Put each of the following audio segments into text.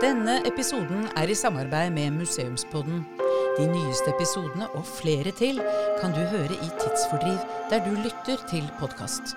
Denne episoden er i samarbeid med Museumspodden. De nyeste episodene og flere til kan du høre i Tidsfordriv, der du lytter til podkast.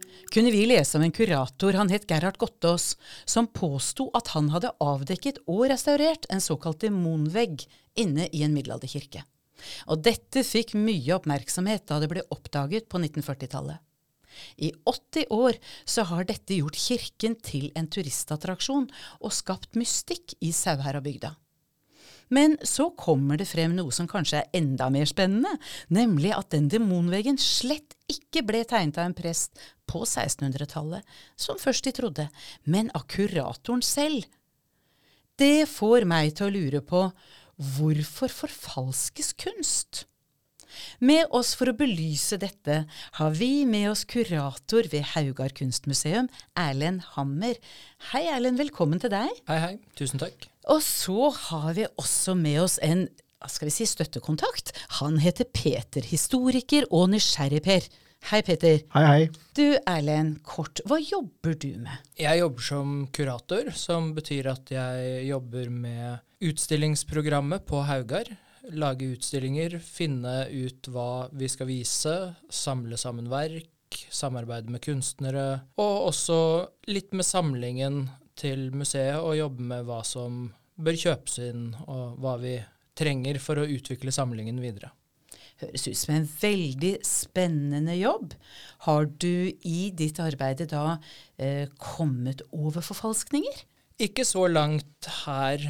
kunne vi lese om en kurator, han het Gerhard Gottaas, som påsto at han hadde avdekket og restaurert en såkalt demonvegg inne i en middelalderkirke. Og dette fikk mye oppmerksomhet da det ble oppdaget på 1940-tallet. I 80 år så har dette gjort kirken til en turistattraksjon og skapt mystikk i Sauherad-bygda. Men så kommer det frem noe som kanskje er enda mer spennende, nemlig at den demonveggen slett ikke ble tegnet av en prest på 1600-tallet, som først de trodde, men av kuratoren selv. Det får meg til å lure på hvorfor forfalskes kunst? Med oss for å belyse dette har vi med oss kurator ved Haugar kunstmuseum, Erlend Hammer. Hei Erlend, velkommen til deg. Hei, hei. Tusen takk. Og så har vi også med oss en hva skal vi si, støttekontakt. Han heter Peter, historiker og nysgjerrig-Per. Hei, Peter. Hei, hei. Du Erlend, kort, hva jobber du med? Jeg jobber som kurator, som betyr at jeg jobber med utstillingsprogrammet på Haugar. Lage utstillinger, finne ut hva vi skal vise, samle sammen verk, samarbeide med kunstnere, og også litt med samlingen til museet, og jobbe med hva som bør kjøpes inn, og hva vi trenger for å utvikle samlingen videre. Høres ut som en veldig spennende jobb. Har du i ditt arbeid da eh, kommet over forfalskninger? Ikke så langt her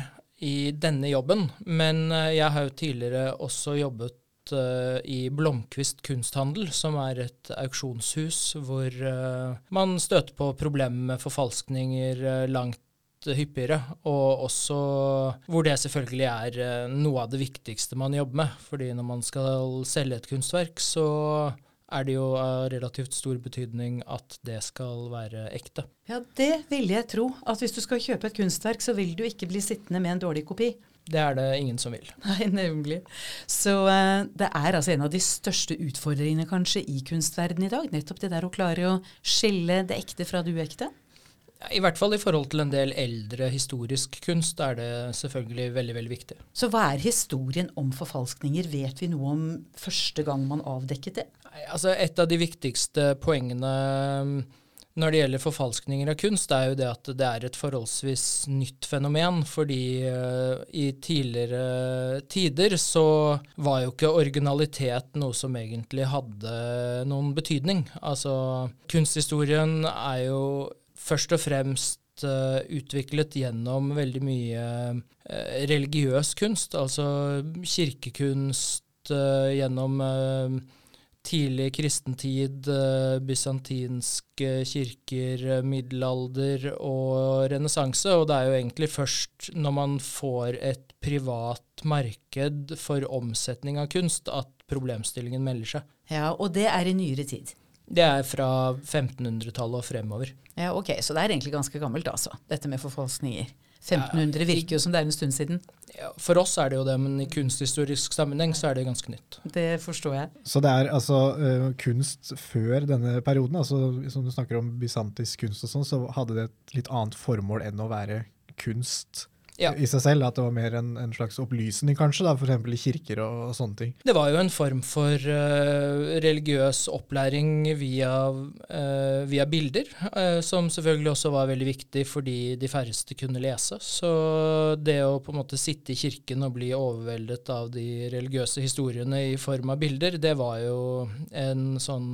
i denne jobben, men eh, jeg har jo tidligere også jobbet eh, i Blomkvist kunsthandel, som er et auksjonshus hvor eh, man støter på problemer med forfalskninger langt hyppigere, og også hvor det selvfølgelig er noe av det viktigste man jobber med. Fordi når man skal selge et kunstverk, så er det jo av relativt stor betydning at det skal være ekte. Ja, det ville jeg tro. At hvis du skal kjøpe et kunstverk, så vil du ikke bli sittende med en dårlig kopi. Det er det ingen som vil. Nei, nemlig. Så uh, det er altså en av de største utfordringene kanskje i kunstverdenen i dag. Nettopp det der å klare å skille det ekte fra det uekte. I hvert fall i forhold til en del eldre historisk kunst er det selvfølgelig veldig veldig viktig. Så hva er historien om forfalskninger? Vet vi noe om første gang man avdekket det? Altså Et av de viktigste poengene mm, når det gjelder forfalskninger av kunst, er jo det at det er et forholdsvis nytt fenomen. Fordi uh, i tidligere tider så var jo ikke originalitet noe som egentlig hadde noen betydning. Altså kunsthistorien er jo først og fremst uh, utviklet gjennom veldig mye uh, religiøs kunst, altså kirkekunst uh, gjennom tidlig kristentid, bysantinske kirker, middelalder og renessanse. Og det er jo egentlig først når man får et privat marked for omsetning av kunst at problemstillingen melder seg. Ja, Og det er i nyere tid. Det er fra 1500-tallet og fremover. Ja, ok, Så det er egentlig ganske gammelt, altså, dette med forfalskninger. 1500 virker jo som det er en stund siden. Ja, for oss er det jo det, men i kunsthistorisk sammenheng så er det ganske nytt. Det forstår jeg. Så det er altså uh, kunst før denne perioden, altså som du snakker om bysantisk kunst og sånn, så hadde det et litt annet formål enn å være kunst Ja. i seg selv? At det var mer en, en slags opplysning, kanskje, da, f.eks. i kirker og, og sånne ting? Det var jo en form for uh, religiøs opplæring via, uh, via bilder, uh, som selvfølgelig også var veldig viktig fordi de færreste kunne lese. Så det å på en måte sitte i kirken og bli overveldet av de religiøse historiene i form av bilder, det var jo en sånn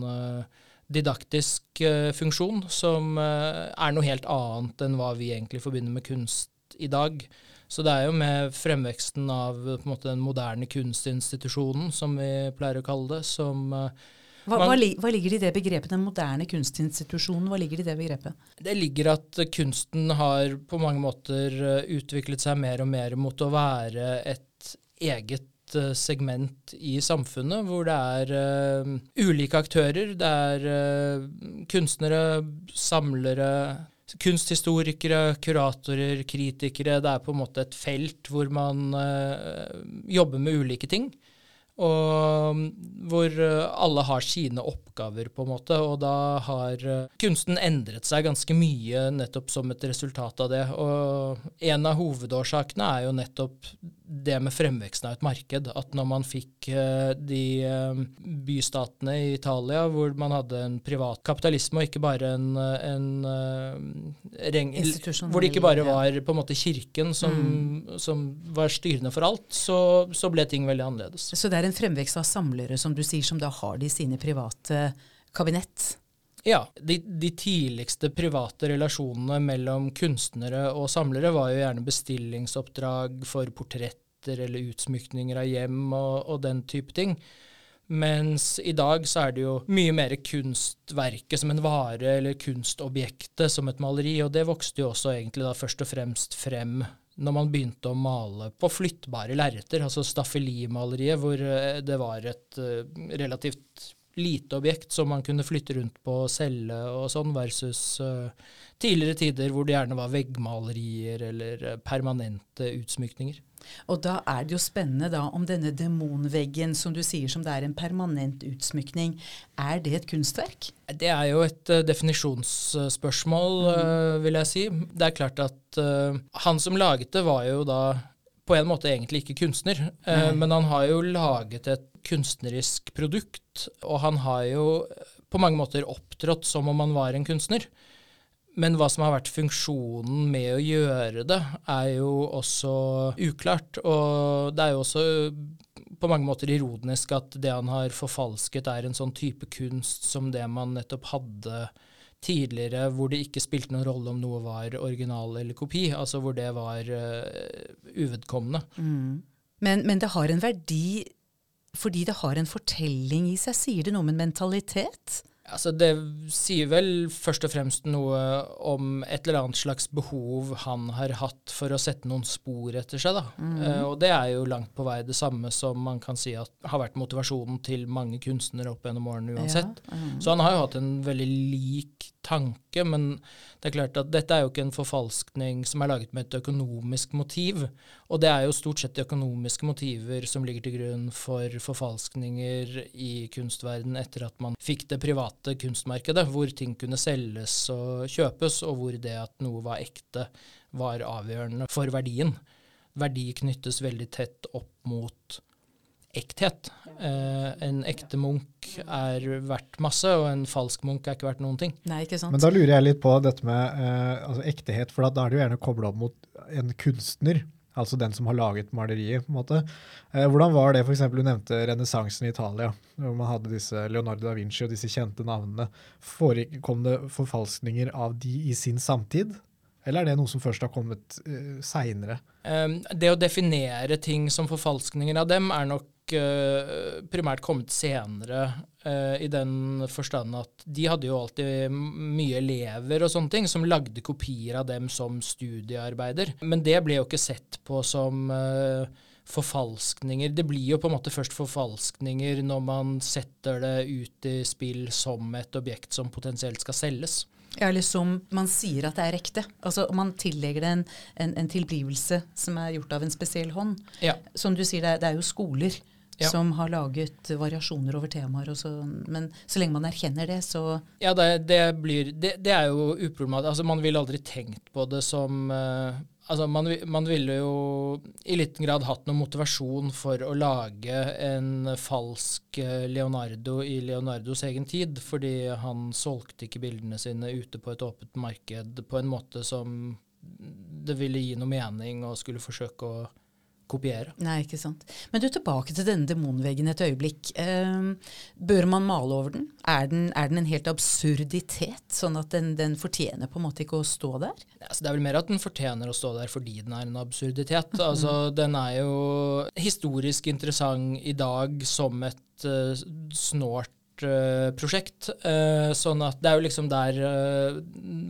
didaktisk funksjon som er noe helt annet enn hva vi egentlig forbinder med kunst i dag. Så det er jo med fremveksten av på en måte, den moderne kunstinstitusjonen, som vi pleier å kalle det, som eh, Hva, hva, hva ligger det i det begrepet, den moderne kunstinstitusjonen? Hva ligger det i det begrepet? Det ligger at kunsten har på mange måter eh, utviklet seg mer og mer mot å være et eget eh, segment i samfunnet, hvor det er uh, ulike aktører. Det er uh, kunstnere, samlere, kunsthistorikere, kuratorer, kritikere. Det er på en måte et felt hvor man eh, jobber med ulike ting. Og mm, hvor eh, alle har sine oppgaver, på en måte. Og da har eh, kunsten endret seg ganske mye nettopp som et resultat av det. Og en av hovedårsakene er jo nettopp det med fremveksten av et marked. At når man fikk eh, de bystatene i Italia hvor man hadde en privat kapitalisme og ikke bare en, en reng, Hvor det ikke bare var på en måte kirken som, som var styrende for alt, så, så ble ting veldig annerledes. Så det er en fremvekst av samlere, som du sier, som da har de sine private kabinett. Ja, de, de tidligste private relasjonene mellom kunstnere og samlere var jo gjerne bestillingsoppdrag for portretter eller utsmykninger av hjem og, og den type ting. Mens i dag så er det jo mye mer kunstverket som en vare, eller kunstobjektet som et maleri, og det vokste jo også egentlig da først og fremst frem når man begynte å male på flyttbare lerreter, altså staffelimaleriet, hvor eh, det var et eh, relativt lite objekt som man kunne flytte rundt på og selge og sånn, versus eh, tidligere tider hvor det gjerne var veggmalerier eller eh, permanente utsmykninger. Og da er det jo spennende da om denne demonveggen, som du sier som det er en permanent utsmykning, er det et kunstverk? Det er jo et uh, definisjonsspørsmål, uh, vil jeg si. Det er klart at uh, han som laget det, var jo da på en måte egentlig ikke kunstner, eh, men han har jo laget et kunstnerisk produkt, og han har jo på mange måter opptrådt som om han var en kunstner. Men hva som har vært funksjonen med å gjøre det, er jo også uklart. Og det er jo også på mange måter ironisk at det han har forfalsket, er en sånn type kunst som det man nettopp hadde tidligere, hvor det ikke spilte noen rolle om noe var original eller kopi. Altså hvor det var uh, uvedkommende. Men, men det har en verdi fordi det har en fortelling i seg. Sier det noe om en mentalitet? Altså det sier vel først og fremst noe om et eller annet slags behov han har hatt for å sette noen spor etter seg. Da. Eh, og det er jo langt på vei det samme som man kan si at har vært motivasjonen til mange kunstnere opp gjennom årene uansett. Så han har jo hatt en veldig lik tanke, men det er klart at dette er jo ikke en forfalskning som er laget med et økonomisk motiv. Og det er jo stort sett økonomiske motiver som ligger til grunn for forfalskninger i kunstverden etter at man fikk det private kunstmarkedet, hvor ting kunne selges og kjøpes, og hvor det at noe var ekte, var avgjørende for verdien. Verdi knyttes veldig tett opp mot ekthet. Eh, en ekte Munch er verdt masse, og en falsk Munch er ikke verdt noen ting. Nei, ikke sant? Men da lurer jeg litt på dette med eh, altså ektehet, for da, er det jo gjerne kobla opp mot en kunstner. Altså den som har laget maleriet. på en måte. Eh, hvordan var det f.eks. du nevnte renessansen i Italia, hvor man hadde disse Leonardo da Vinci og disse kjente navnene. Forekom Kom det forfalskninger av de i sin samtid? Eller er det noe som først har kommet uh, seinere? Um, det å definere ting som forfalskninger av dem er nok primært kommet senere, uh, i den forstand at de hadde jo alltid mye elever og sånne ting, som lagde kopier av dem som studiearbeider. Men det ble jo ikke sett på som uh, forfalskninger. Det blir jo på en måte først forfalskninger når man setter det ut i spill som et objekt som potensielt skal selges. Ja, eller som man sier at det er ekte. Altså Man tillegger det en, en, en tilblivelse som er gjort av en spesiell hånd. Ja. Som du sier, det er, det er jo skoler Ja. som har laget variasjoner over temaer. Så, men så lenge man erkjenner det, så Ja, det, det blir det, det er jo uproblematisk. Altså, man ville aldri tenkt på det som uh, Altså, man, man ville jo i liten grad hatt noen motivasjon for å lage en falsk eh, Leonardo i Leonardos egen tid, fordi han solgte ikke bildene sine ute på et åpent marked på en måte som det ville gi noe mening og skulle forsøke å kopiere. Nei, ikke sant. Men du, tilbake til denne demonveggen et øyeblikk. Eh, bør man male over den? Er, den? er den en helt absurditet, sånn at den, den fortjener på en måte ikke å stå der? Altså, det er vel mer at den fortjener å stå der fordi den er en absurditet. Altså, den er jo historisk interessant i dag som et uh, snålt prosjekt. Eh, sånn at det er jo liksom der eh,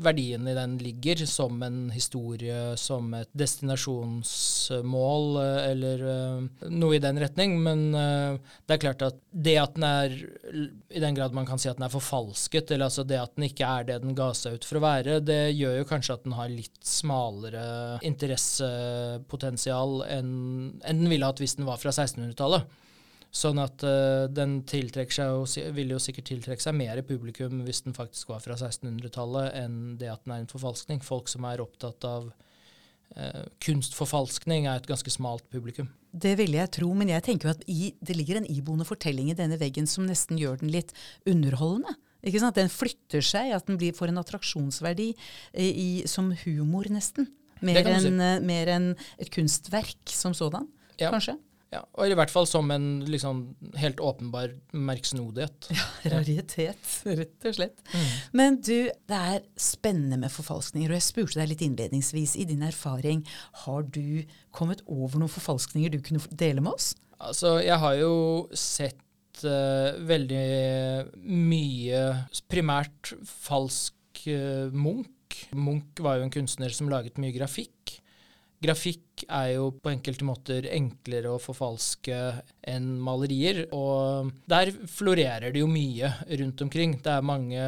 verdien i den ligger, som en historie, som et destinasjonsmål, eh, eller eh, noe i den retning. Men eh, det er klart at det at den er, i den grad man kan si at den er forfalsket, eller altså det at den ikke er det den ga seg ut for å være, det gjør jo kanskje at den har litt smalere interessepotensial enn enn den ville hatt hvis den var fra 1600-tallet. Sånn at uh, den jo, vil jo sikkert tiltrekke seg mer publikum hvis den faktisk var fra 1600-tallet, enn det at den er en forfalskning. Folk som er opptatt av uh, kunstforfalskning, er et ganske smalt publikum. Det ville jeg tro, men jeg tenker jo at i, det ligger en iboende fortelling i denne veggen som nesten gjør den litt underholdende. Ikke sant? Den flytter seg, at den blir, får en attraksjonsverdi eh, i, som humor, nesten. Mer enn si. eh, et kunstverk som sådan, Ja. kanskje. Ja, og i hvert fall som en liksom, helt åpenbar merksnodighet. Ja, Raritet, rett og slett. Mm. Men du, det er spennende med forfalskninger, og jeg spurte deg litt innledningsvis, i din erfaring, har du kommet over noen forfalskninger du kunne dele med oss? Altså, jeg har jo sett eh, veldig mye primært falsk munk. Munch. Munch var jo en kunstner som laget mye grafikk. Grafikk er jo på enkelte måter enklere å forfalske enn malerier, og der florerer det jo mye rundt omkring. Det er mange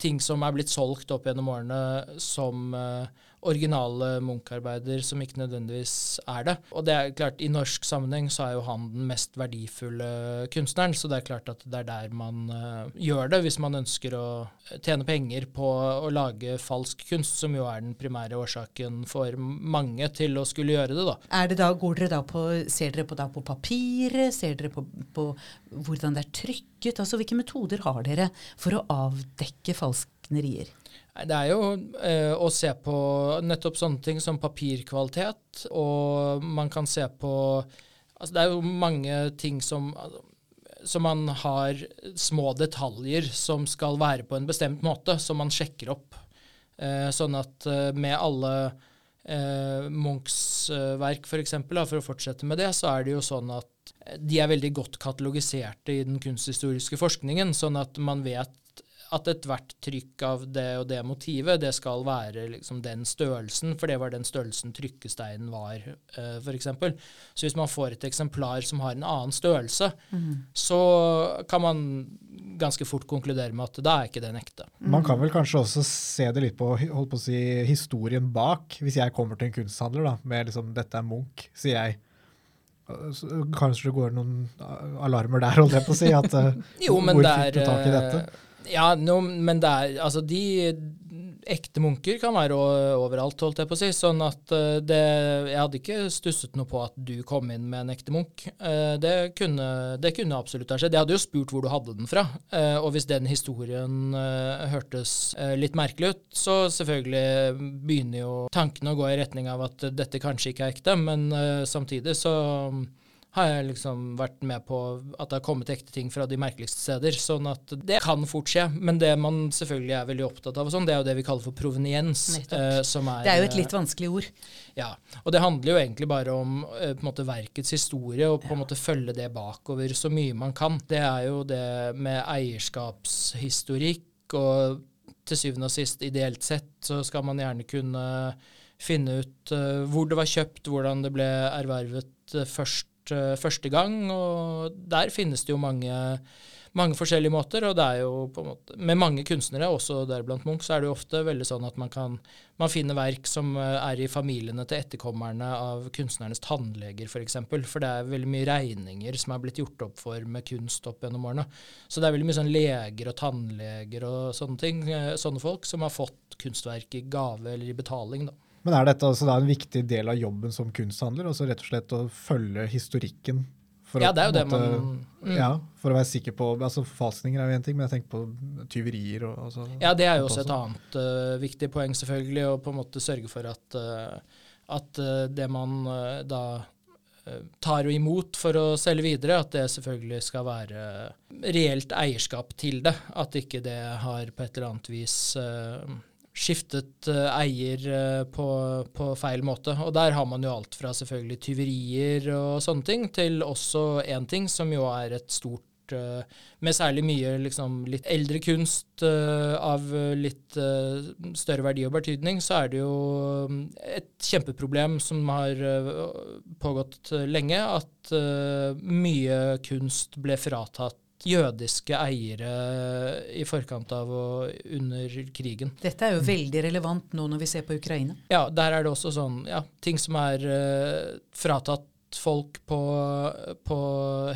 ting som er blitt solgt opp gjennom årene som eh, originale Munch-arbeider som ikke nødvendigvis er det. Og det er klart, i norsk sammenheng så er jo han den mest verdifulle kunstneren, så det er klart at det er der man uh, gjør det hvis man ønsker å tjene penger på å lage falsk kunst, som jo er den primære årsaken for mange til å skulle gjøre det, da. Er det da, går dere da på, ser dere på, da på papiret? Ser dere på, på hvordan det er trykket? Altså, Hvilke metoder har dere for å avdekke falsknerier? Det er jo eh, å se på nettopp sånne ting som papirkvalitet, og man kan se på Altså det er jo mange ting som som man har små detaljer som skal være på en bestemt måte, som man sjekker opp. Eh, sånn at eh, med alle eh, Munchs eh, verk, for eksempel, for å fortsette med det, så er det jo sånn at de er veldig godt katalogiserte i den kunsthistoriske forskningen, sånn at man vet at ethvert trykk av det og det motivet, det skal være liksom den størrelsen, for det var den størrelsen trykkesteinen var, uh, f.eks. Så hvis man får et eksemplar som har en annen størrelse, så kan man ganske fort konkludere med at da er ikke den ekte. Man kan vel kanskje også se det litt på, holdt på å si, historien bak. Hvis jeg kommer til en kunsthandler da, med liksom 'dette er Munch', sier jeg. Kanskje det går noen alarmer der, holdt jeg på å si. At, eh, Jo, men hvor det fikk er du tak i dette? Ja, no, men det er Altså, de ekte munker kan være overalt, holdt jeg på å si. Sånn at eh, det Jeg hadde ikke stusset noe på at du kom inn med en ekte munk. Eh, Det kunne, det kunne absolutt ha skjedd. Jeg hadde jo spurt hvor du hadde den fra. eh, Og hvis den historien hørtes litt merkelig ut, så selvfølgelig begynner jo tankene å gå i retning av at dette kanskje ikke er ekte, men samtidig så har jeg liksom vært med på at det har kommet ekte ting fra de merkeligste steder. Sånn at det kan fort skje. Men det man selvfølgelig er veldig opptatt av, og sånn, det er jo det vi kaller for proveniens. Eh, som er, Det er jo et eh, litt vanskelig ord. ja, og det handler jo egentlig bare om eh, på en måte verkets historie, og på en måte følge det bakover så mye man kan. Det er jo det med eierskapshistorikk, og til syvende og sist, ideelt sett, så skal man gjerne kunne finne ut uh, hvor det var kjøpt, hvordan det ble ervervet uh, først, første gang, og der finnes det jo mange mange forskjellige måter, og det er jo på en måte Med mange kunstnere, også deriblant Munch, så er det jo ofte veldig sånn at man kan man finner verk som eh, er i familiene til etterkommerne av kunstnernes tannleger, f.eks. For, eksempel, for det er veldig mye regninger som er blitt gjort opp for med kunst opp gjennom årene. Så det er veldig mye sånn leger og tannleger og sånne ting, eh, sånne folk, som har fått kunstverk i gave eller i betaling, da. Men er dette altså da en viktig del av jobben som kunsthandler? Altså rett og slett å følge historikken? For Ja, det er jo på det måte- man mm. Ja, for å være sikker på altså Forfalskninger er jo én ting, men jeg tenker på tyverier og altså, Ja, det er jo også et annet uh, viktig poeng, selvfølgelig, å på en måte sørge for at, uh, at uh, det man da tar imot for å selge videre, at det selvfølgelig skal være reelt eierskap til det. At ikke det har på et eller annet vis skiftet eh, eier eh, på, på feil måte. Og der har man jo alt fra selvfølgelig tyverier og sånne ting, til også én ting som jo er et stort eh, med særlig mye liksom, litt eldre kunst av litt større verdi og betydning, så er det jo et kjempeproblem som har pågått lenge, at mye kunst ble fratatt jødiske eiere i forkant av og under krigen. Dette er jo veldig relevant nå når vi ser på Ukraina. Ja, der er det også sånn ja, ting som er uh, fratatt folk på, på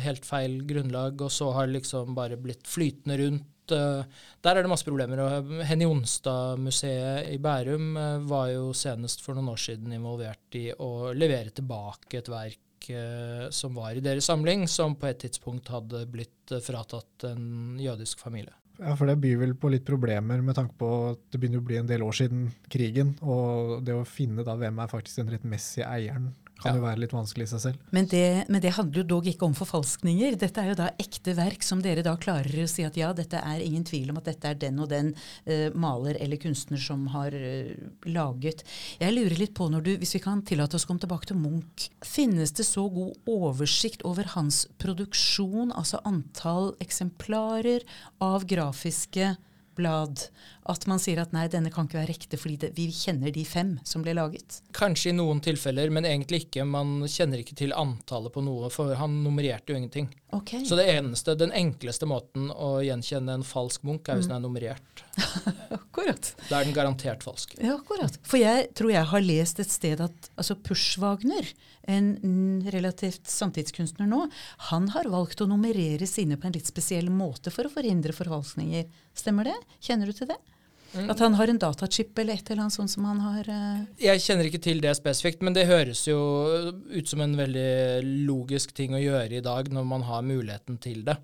helt feil grunnlag, og så har liksom bare blitt flytende rundt. Uh, der er det masse problemer. og Henny Jonstad-museet i Bærum uh, var jo senest for noen år siden involvert i å levere tilbake et verk eh, som var i deres samling, som på et tidspunkt hadde blitt eh, fratatt en jødisk familie. Ja, for det byr vel på litt problemer med tanke på at det begynner å bli en del år siden krigen, og det å finne da hvem er faktisk den rettmessige eieren, kan jo være litt vanskelig i seg selv. Men det, men det handler jo dog ikke om forfalskninger. Dette er jo da ekte verk som dere da klarer å si at ja, dette er ingen tvil om at dette er den og den uh, maler eller kunstner som har uh, laget. Jeg lurer litt på, når du, hvis vi kan tillate oss å komme tilbake til Munch, finnes det så god oversikt over hans produksjon, altså antall eksemplarer av grafiske blad, at man sier at nei, denne kan ikke være riktig fordi det, vi kjenner de fem som ble laget? Kanskje i noen tilfeller, men egentlig ikke. Man kjenner ikke til antallet på noe, for han nummererte jo ingenting. Okay. Så det eneste, den enkleste måten å gjenkjenne en falsk Munch, er hvis den er nummerert. Akkurat. Da er den garantert falsk. Ja, akkurat. For jeg tror jeg har lest et sted at altså Pushwagner, en mm, relativt samtidskunstner nå, han har valgt å nummerere sine på en litt spesiell måte for å forhindre forfalskninger. Stemmer det? Kjenner du til det? At han har en datachip eller et eller annet sånt som han har uh... Jeg kjenner ikke til det spesifikt, men det høres jo ut som en veldig logisk ting å gjøre i dag når man har muligheten til det.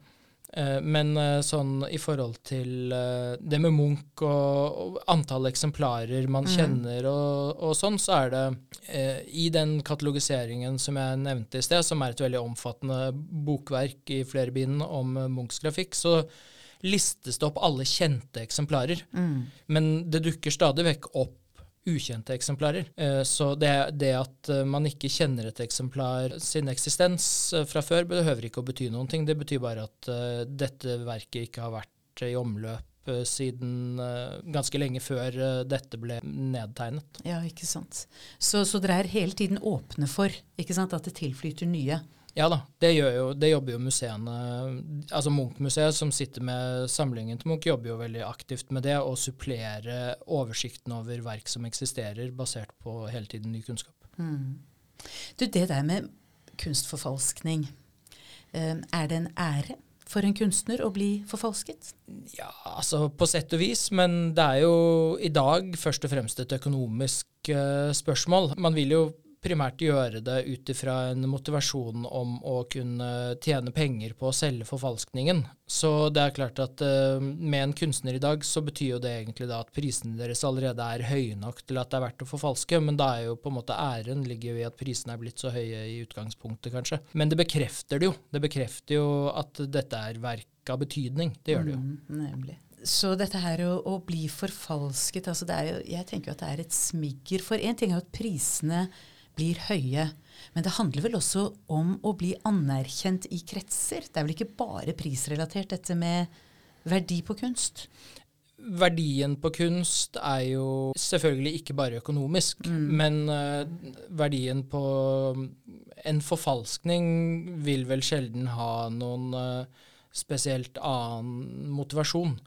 Eh, Men eh, sånn i forhold til det med Munch og, og antall eksemplarer man kjenner og, og sånn, så er det i den katalogiseringen som jeg nevnte i sted, som er et veldig omfattende bokverk i flere bind om Munchs grafikk, så listes det opp alle kjente eksemplarer. Men det dukker stadig vekk opp ukjente eksemplarer. Eh, Så det, det at eh, man ikke kjenner et eksemplar sin eksistens eh, fra før, behøver ikke å bety noen ting. Det betyr bare at dette verket ikke har vært i omløp siden ganske lenge før dette ble nedtegnet. Ja, ikke sant. Så, så dere er hele tiden åpne for ikke sant, at det tilflyter nye. Ja da, det, jo, det jobber jo museene Altså Munch-museet, som sitter med samlingen til Munch, jobber jo veldig aktivt med det, å supplere oversikten over verk som eksisterer, basert på hele tiden ny kunnskap. Du, det der med kunstforfalskning, eh, er det en ære for en kunstner å bli forfalsket? Ja, altså på sett og vis, men det er jo i dag først og fremst et økonomisk eh, spørsmål. Man vil jo primært gjøre det ut ifra en motivasjon om å kunne tjene penger på å selge forfalskningen. Så det er klart at uh, med en kunstner i dag, så betyr jo det egentlig da at prisene deres allerede er høye nok til at det er verdt å forfalske, men da er jo på en måte æren ligger jo i at prisene er blitt så høye i utgangspunktet, kanskje. Men det bekrefter det jo. Det bekrefter jo at dette er verk av betydning. Det gjør det jo. Mm, nemlig. Så dette her å, å bli forfalsket, altså jo, jeg tenker jo at det er et smigger. For én ting er jo at prisene blir høye, men det handler vel også om å bli anerkjent i kretser. Det er vel ikke bare prisrelatert, dette med verdi på kunst? Verdien på kunst er jo selvfølgelig ikke bare økonomisk, men uh, verdien på en forfalskning vil vel sjelden ha noen uh, spesielt annen motivasjon.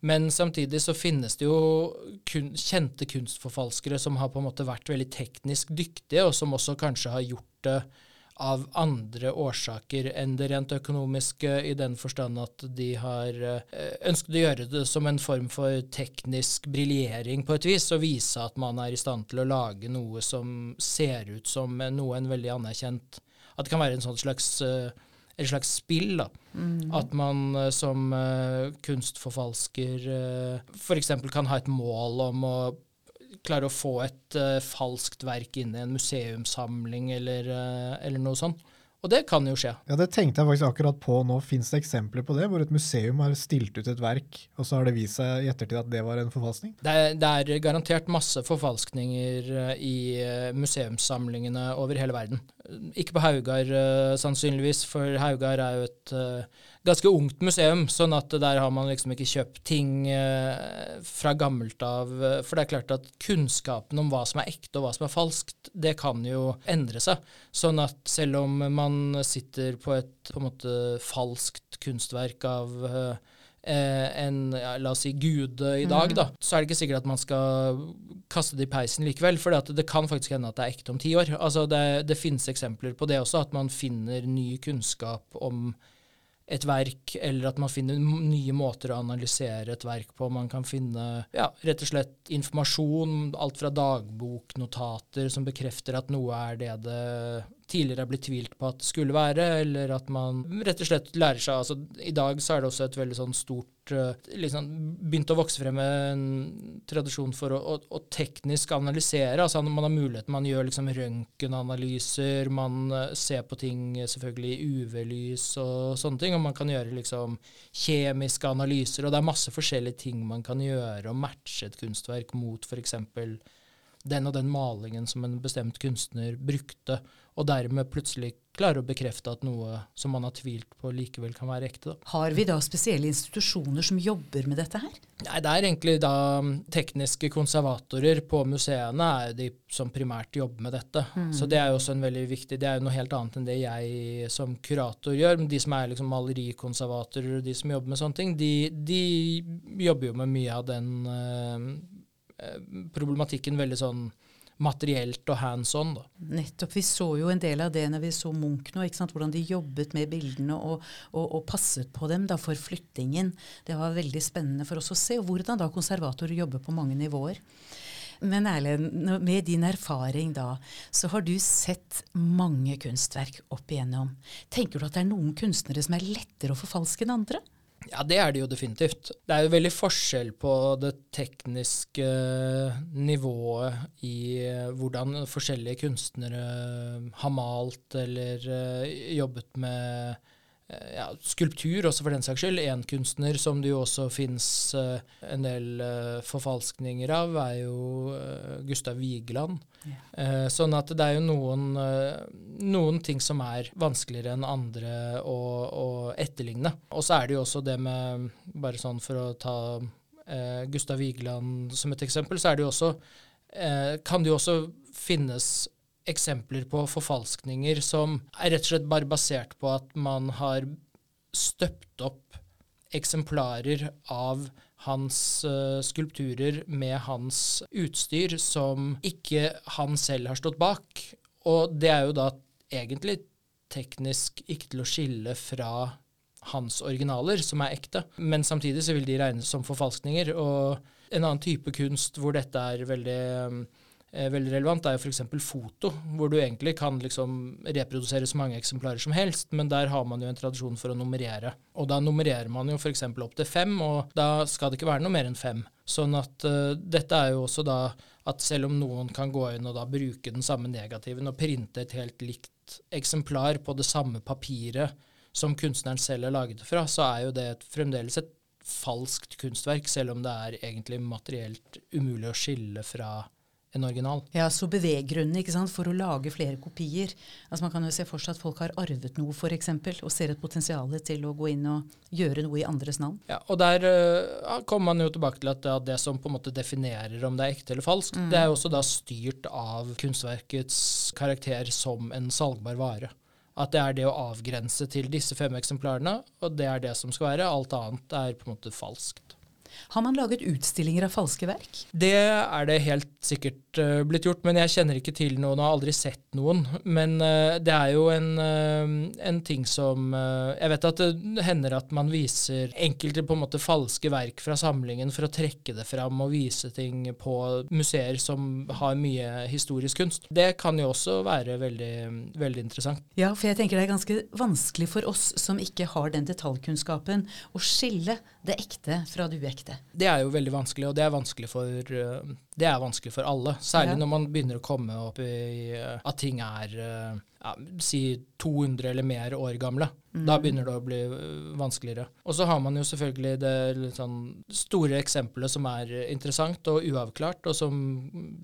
Men samtidig så finnes det jo kun, kjente kunstforfalskere som har på en måte vært veldig teknisk dyktige, og som også kanskje har gjort det av andre årsaker enn det rent økonomiske, i den forstand at de har eh, ønsket å gjøre det som en form for teknisk briljering på et vis, og vise at man er i stand til å lage noe som ser ut som noe en veldig anerkjent At det kan være en sånn slags eh, et slags spill. da. At man eh, som uh, kunstforfalsker uh, f.eks. kan ha et mål om å klare å få et uh, falskt verk inn i en museumssamling eller, uh, eller noe sånt. Og det kan jo skje. Ja, Det tenkte jeg faktisk akkurat på nå. Fins det eksempler på det, hvor et museum har stilt ut et verk, og så har det vist seg i ettertid at det var en forfalskning? Det er, det er garantert masse forfalskninger eh, i eh, museumssamlingene over hele verden. Ikke på Haugar eh, sannsynligvis, for Haugar er jo et ganske ungt museum, sånn at der har man liksom ikke kjøpt ting eh, fra gammelt av. For det er klart at kunnskapen om hva som er ekte og hva som er falskt, det kan jo endre seg. Sånn at selv om man sitter på et på en måte falskt kunstverk av eh, en, ja, la oss si, gude i dag, da, så er det ikke sikkert at man skal kaste det i peisen likevel. For det kan faktisk hende at det er ekte om ti år. Altså det, det finnes eksempler på det også, at man finner ny kunnskap om et verk, eller at man finner nye måter å analysere et verk på. Man kan finne ja, rett og slett informasjon, alt fra dagboknotater som bekrefter at noe er det det tidligere er blitt tvilt på at det skulle være, eller at man rett og slett lærer seg altså, I dag så er det også et veldig sånn stort liksom, Begynt å vokse frem en tradisjon for å, å, å teknisk analysere. altså Man har muligheten, man gjør liksom røntgenanalyser, man eh, ser på ting selvfølgelig i UV-lys og sånne ting, og man kan gjøre liksom kjemiske analyser, og det er masse forskjellige ting man kan gjøre og matche et kunstverk mot f.eks. den og den malingen som en bestemt kunstner brukte, og dermed plutselig klare å bekrefte at noe som man har tvilt på, likevel kan være ekte. Da. Har vi da spesielle institusjoner som jobber med dette her? Nei, det er egentlig da mm, tekniske konservatorer på museene er de som primært jobber med dette. Så det er jo også en veldig viktig, det er jo noe helt annet enn det jeg som kurator gjør. Men de som er liksom malerikonservatorer og de som jobber med sånne ting, de, de jobber jo med mye av den eh, problematikken veldig sånn materielt og hands on. Da. Nettopp. Vi så jo en del av det når vi så Munch nå, ikke sant? hvordan de jobbet med bildene og, og, og passet på dem da for flyttingen. Det var veldig spennende for oss å se, og hvordan da konservatorer jobber på mange nivåer. Men Erlend, med din erfaring da, så har du sett mange kunstverk opp igjennom. Tenker du at det er noen kunstnere som er lettere å forfalske enn andre? Ja, det er det jo definitivt. Det er jo veldig forskjell på det tekniske nivået i eh, hvordan forskjellige kunstnere har malt eller eh, jobbet med ja, skulptur, også for den saks skyld. En kunstner som det jo også fins en del uh, forfalskninger av, er jo uh, Gustav Vigeland. Eh, sånn at det er jo noen, eh, noen ting som er vanskeligere enn andre å, å etterligne. Og så er det jo også det med, bare sånn for å ta eh, Gustav Vigeland som et eksempel, så er det jo også, eh, kan det jo også finnes eksempler på forfalskninger som er rett og slett bare basert på at man har støpt opp eksemplarer av hans uh, skulpturer med hans utstyr som ikke han selv har stått bak. Og det er jo da egentlig teknisk ikke til å skille fra hans originaler, som er ekte. Men samtidig så vil de regnes som forfalskninger. Og en annen type kunst hvor dette er veldig eh, veldig relevant, er jo f.eks. foto, hvor du egentlig kan liksom reprodusere så mange eksemplarer som helst, men der har man jo en tradisjon for å nummerere. Og da nummererer man jo f.eks. opp til fem, og da skal det ikke være noe mer enn fem. Sånn at eh, dette er jo også da at selv om noen kan gå inn og da bruke den samme negativen og printe et helt likt eksemplar på det samme papiret som kunstneren selv er laget det fra, så er jo det et, fremdeles et falskt kunstverk, selv om det er egentlig materielt umulig å skille fra en original. Ja, så beveggrunnene ikke sant, for å lage flere kopier. Altså Man kan jo se for seg at folk har arvet noe, f.eks., og ser et potensial til å gå inn og gjøre noe i andres navn. Ja, og der uh, kommer man jo tilbake til at det, det som på en måte definerer om det er ekte eller falskt, det er jo også da styrt av kunstverkets karakter som en salgbar vare. At det er det å avgrense til disse fem eksemplarene, og det er det som skal være. Alt annet er på en måte falskt. Har man laget utstillinger av falske verk? Det er det helt sikkert uh, blitt gjort, men jeg kjenner ikke til noen og har aldri sett noen. Men uh, det er jo en, uh, en ting som Jeg vet at det hender at man viser enkelte på en måte falske verk fra samlingen for å trekke det fram og vise ting på museer som har mye historisk kunst. Det kan jo også være veldig, veldig interessant. Ja, for jeg tenker det er ganske vanskelig for oss som ikke har den detaljkunnskapen, å skille det ekte fra det uekte. Ekte? Det er jo veldig vanskelig, og det er vanskelig for, eh, det er vanskelig for alle. Særlig Ja. når man begynner å komme opp i eh, at ting er eh, ja, si 200 eller mer år gamle. Da begynner det å bli vanskeligere. Og så har man jo selvfølgelig det sånn store eksempelet som er interessant og uavklart, og som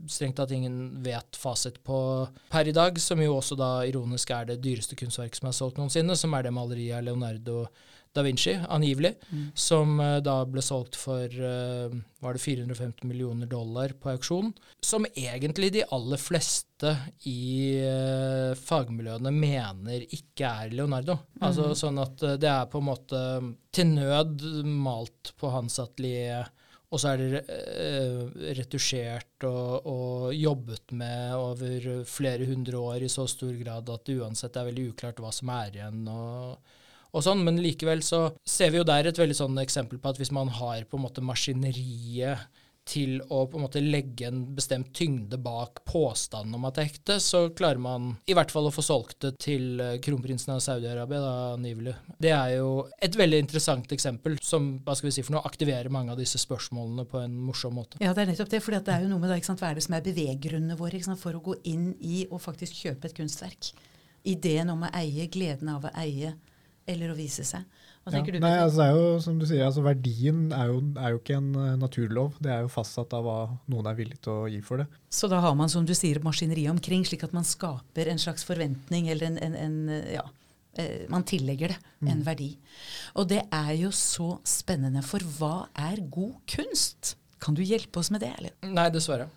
strengt tatt ingen vet fasit på per i dag, som jo også da ironisk er det dyreste kunstverket som er solgt noensinne, som er det maleriet av Leonardo da Vinci, angivelig, som uh, da ble solgt for uh, var det 450 millioner dollar på auksjon. Som egentlig de aller fleste i uh, fagmiljøene mener ikke er Leonardo. Altså sånn at det er på en måte til nød malt på hans atelier. Og så er det retusjert og, og jobbet med over flere hundre år i så stor grad at det uansett er veldig uklart hva som er igjen. og og sånn, Men likevel så ser vi jo der et veldig sånn eksempel på at hvis man har på en måte maskineriet til å på en måte legge en bestemt tyngde bak påstanden om at det er ekte, så klarer man i hvert fall å få solgt det til eh, kronprinsen av Saudi-Arabia, da. Det er jo et veldig interessant eksempel som hva skal vi si for noe, aktiverer mange av disse spørsmålene på en morsom måte. Ja, det er nettopp det. For det er jo noe med da, ikke sant, hva er det som er beveggrunnene våre sant, for å gå inn i og faktisk kjøpe et kunstverk. Ideen om å eie, gleden av å eie eller å vise seg. Hva Ja. du? Nei, altså det er jo som du sier, altså verdien er jo, er jo ikke en eh, naturlov. Det er jo fastsatt av hva noen er villig til å gi for det. Så da har man, som du sier, maskineriet omkring, slik at man skaper en slags forventning, eller en, en, en ja, eh, man tillegger det en verdi. Og det er jo så spennende, for hva er god kunst? Kan du hjelpe oss med det, eller? Nei, dessverre.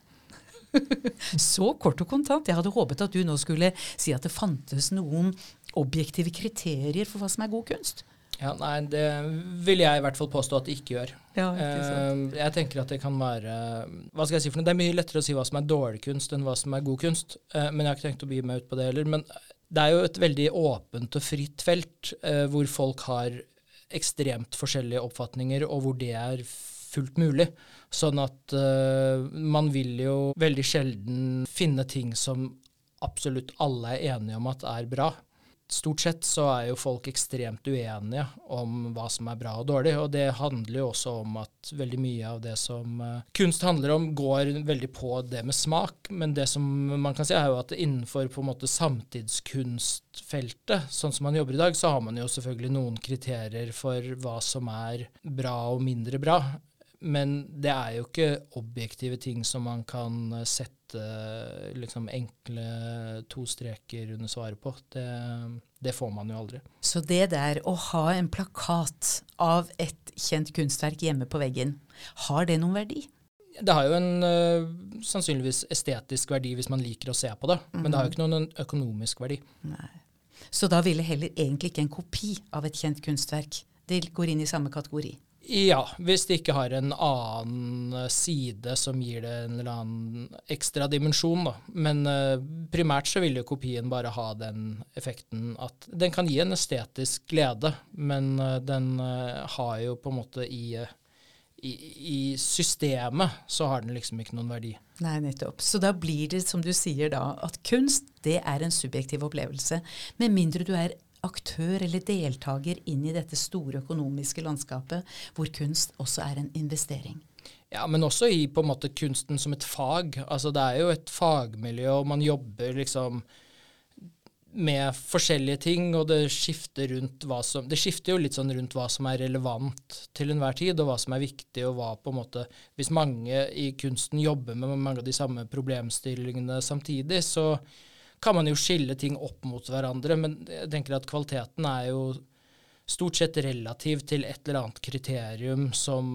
Så kort og kontant. Jeg hadde håpet at du nå skulle si at det fantes noen objektive kriterier for hva som er god kunst. Ja, Nei, det vil jeg i hvert fall påstå at det ikke gjør. Ja, ikke uh, jeg tenker at det kan være Hva skal jeg si for noe? Det er mye lettere å si hva som er dårlig kunst enn hva som er god kunst. Uh, men jeg har ikke tenkt å begi meg ut på det heller. Men det er jo et veldig åpent og fritt felt uh, hvor folk har ekstremt forskjellige oppfatninger, og hvor det er fullt mulig. Sånn at eh, man vil jo veldig sjelden finne ting som absolutt alle er enige om at er bra. Stort sett så er jo folk ekstremt uenige om hva som er bra og dårlig, og det handler jo også om at veldig mye av det som eh, kunst handler om, går veldig på det med smak. Men det som man kan si, er jo at innenfor på en måte samtidskunstfeltet, sånn som man jobber i dag, så har man jo selvfølgelig noen kriterier for hva som er bra og mindre bra. Men det er jo ikke objektive ting som man kan eh, sette liksom enkle to streker under svaret på. Det, det får man jo aldri. Så det der å ha en plakat av et kjent kunstverk hjemme på veggen, har det noen verdi? Det har jo en uh, sannsynligvis estetisk verdi hvis man liker å se på det, men det har jo ikke noen økonomisk verdi. Nei. Så da ville heller egentlig ikke en kopi av et kjent kunstverk. Det går inn i samme kategori. Ja, hvis det ikke har en annen side som gir det en eller annen ekstra dimensjon, da. Men uh, primært så vil jo kopien bare ha den effekten at den kan gi en estetisk glede, men uh, den uh, har jo på en måte i, i, i systemet så har den liksom ikke noen verdi. Nei, nettopp. Så da blir det, som du sier da, at kunst det er en subjektiv opplevelse. Med mindre du er aktør eller deltaker inn i dette store økonomiske landskapet, hvor kunst også er en investering. Ja, men også i på en måte kunsten som et fag. Altså det er jo et fagmiljø, og man jobber liksom med forskjellige ting, og det skifter rundt hva som Det skifter jo litt sånn rundt hva som er relevant til enhver tid, og hva som er viktig, og hva på en måte Hvis mange i kunsten jobber med mange av de samme problemstillingene samtidig, så kan man jo skille ting opp mot hverandre, men jeg tenker at kvaliteten er jo stort sett relativ til et eller annet kriterium som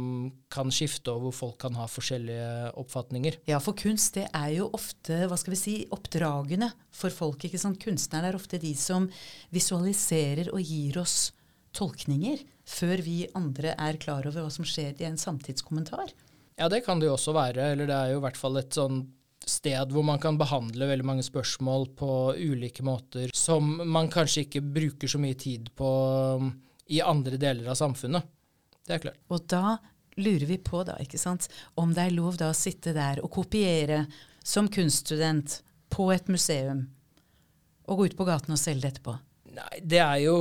kan skifte, og hvor folk kan ha forskjellige oppfatninger. Ja, for kunst det er jo ofte hva skal vi si, oppdragende for folk. ikke sant? Kunstnerne er ofte de som visualiserer og gir oss tolkninger før vi andre er klar over hva som skjer i en samtidskommentar. Ja, det kan det jo også være, eller det er jo i hvert fall et sånn sted hvor man kan behandle veldig mange spørsmål på ulike måter som man kanskje ikke bruker så mye tid på um, i andre deler av samfunnet. Det er klart. Og da lurer vi på da, ikke sant, om det er lov da å sitte der og kopiere som kunststudent på et museum og gå ut på gaten og selge det etterpå. Nei, det er jo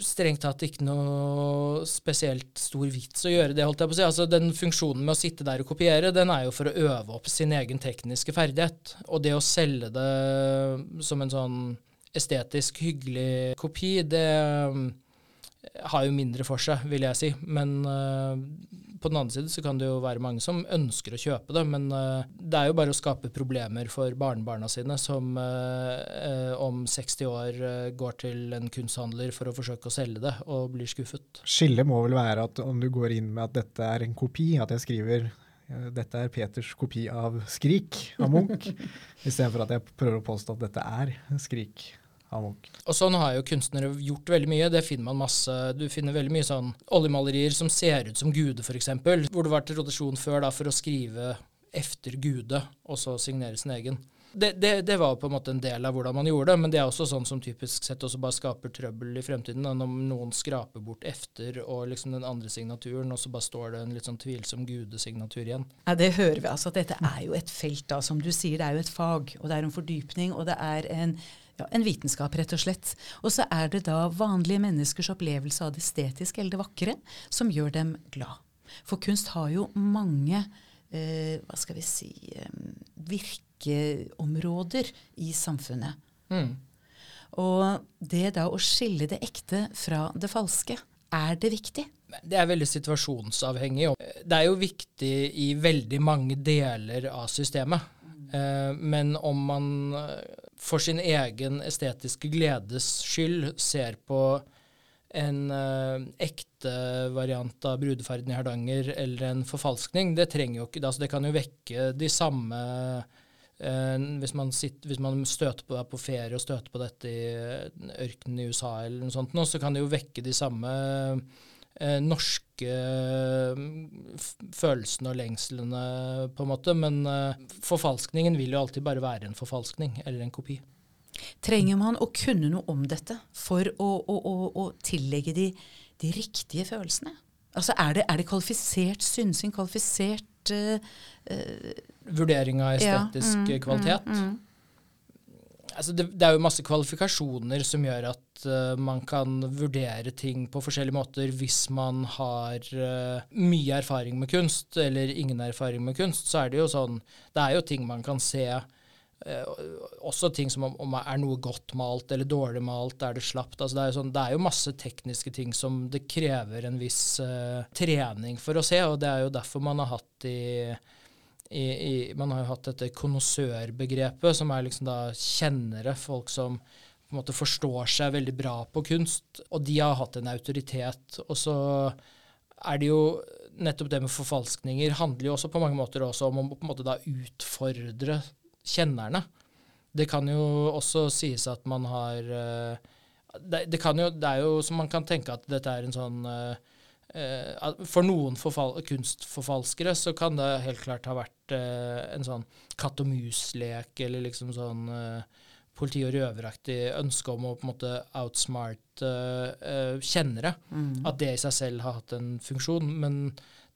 strengt tatt ikke noe spesielt stor vits å gjøre det, holdt jeg på å si. Altså, den funksjonen med å sitte der og kopiere, den er jo for å øve opp sin egen tekniske ferdighet. Og det å selge det som en sånn estetisk hyggelig kopi, det um, har jo mindre for seg, vil jeg si. Men uh, på den andre side så kan det jo være mange som ønsker å kjøpe det, men uh, det er jo bare å skape problemer for barnebarna sine som uh, om 60 år går til en kunsthandler for å forsøke å selge det, og blir skuffet. Skillet må vel være at om du går inn med at dette er en kopi, at jeg skriver dette er Peters kopi av Skrik av Munch, istedenfor at jeg prøver å påstå at dette er Skrik Munch. Og sånn har jo kunstnere gjort veldig mye. Det finner man masse. Du finner veldig mye sånn oljemalerier som ser ut som Gude, f.eks. Hvor det var til rotasjon før da, for å skrive efter Gude, og så signere sin egen. Det, det, det, var på en måte en del av hvordan man gjorde det, men det er også sånn som typisk sett også bare skaper trøbbel i fremtiden. Da, når noen skraper bort efter og liksom den andre signaturen, og så bare står det en litt sånn tvilsom gudesignatur igjen. Ja, Det hører vi. altså. at Dette er jo et felt, da. Som du sier, det er jo et fag, og det er en fordypning, og det er en ja, en vitenskap, rett og slett. Og så er det da vanlige menneskers opplevelse av det estetiske eller det vakre som gjør dem glad. For kunst har jo mange eh, hva skal vi si eh, virkeområder i samfunnet. Mm. Og det da å skille det ekte fra det falske, er det viktig? Det er veldig situasjonsavhengig. Det er jo viktig i veldig mange deler av systemet. Eh, men om man for sin egen estetiske gledes skyld ser på en eh, ekte variant av brudeferden i Hardanger eller en forfalskning, det trenger jo ikke altså Det kan jo vekke de samme eh, hvis, man sitter, hvis, man støter på, er på ferie og støter på dette i ørkenen i USA, eller noe sånt, nå, så kan det jo vekke de samme uh, norske følelsene og lengslene, på en måte. Men forfalskningen vil jo alltid bare være en forfalskning eller en kopi. Trenger man å kunne noe om dette for å, å, å, å tillegge de, de, riktige følelsene? Altså Er det, er det kvalifisert synsing, kvalifisert uh, uh, Vurdering av estetisk ja, mm, mm, kvalitet? Mm, mm. Altså det, det, er jo masse kvalifikasjoner som gjør at uh, man kan vurdere ting på forskjellige måter hvis man har mye erfaring med kunst, eller ingen erfaring med kunst. Så er det jo sånn Det er jo ting man kan se Uh, også ting som om, om, er noe godt malt eller dårlig malt, er det slapt. Altså det, er sånn, det, er jo masse tekniske ting som det krever en viss uh, trening for å se, og det er jo derfor man har hatt i, i, i Man har jo hatt dette konnoissørbegrepet, som er liksom da kjennere, folk som på en måte forstår seg veldig bra på kunst, og de har hatt en autoritet. Og så er det jo nettopp det med forfalskninger handler jo også på mange måter også om å på en måte da utfordre kjennerne. Det kan jo også sies at man har eh, det, det, jo, det er jo som man kan tenke at dette er en sånn uh, For noen kunstforfalskere så kan det helt klart ha vært uh, en sånn katt og mus-lek, eller liksom sånn uh, politi- og røveraktig ønske om å på en måte outsmarte kjennere. Mm. At det i seg selv har hatt en funksjon. Men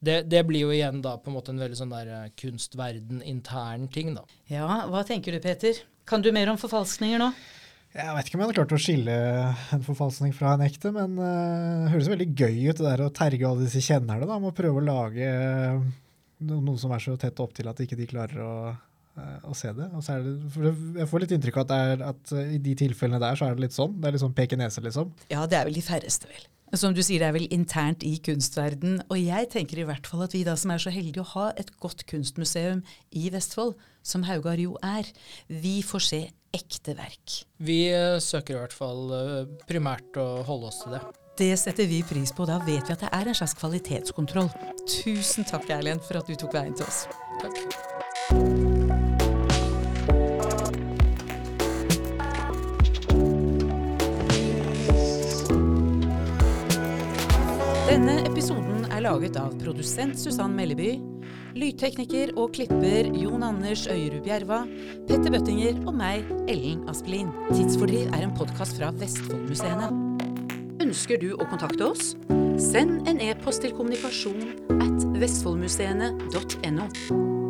det, det, blir jo igjen da på en måte en veldig sånn der eh, kunstverden-intern ting, da. Ja, hva tenker du Peter? Kan du mer om forfalskninger nå? Jeg vet ikke om jeg hadde klart å skille en forfalskning fra en ekte, men det høres veldig gøy ut det der å terge alle disse kjennerne da, med å prøve å lage noen noe som er så tett opp til at ikke de klarer å, uh, å se det. det. Jeg får litt inntrykk av at, er, at, i de tilfellene der så er det litt sånn. Det er litt sånn peke nese, liksom. Ja, det er vel de færreste, vel. Som du sier, det er vel internt i kunstverden. Og jeg tenker i hvert fall at vi da som er så heldige å ha et godt kunstmuseum i Vestfold, som Haugar jo er, vi får se ekte verk. Vi uh, søker i hvert fall uh, primært å holde oss til det. Det setter vi pris på. Da vet vi at det er en slags kvalitetskontroll. Tusen takk, Erlend, for at du tok veien til oss. Takk. Denne episoden er laget av produsent Susann Melleby, lydtekniker og klipper Jon Anders Øyerud Bjerva, Petter Bøttinger og meg, Ellen Aspelin. Tidsfordriv er en podkast fra Vestfoldmuseene. Ønsker du å kontakte oss? Send en e-post til kommunikasjon at vestfoldmuseene.no.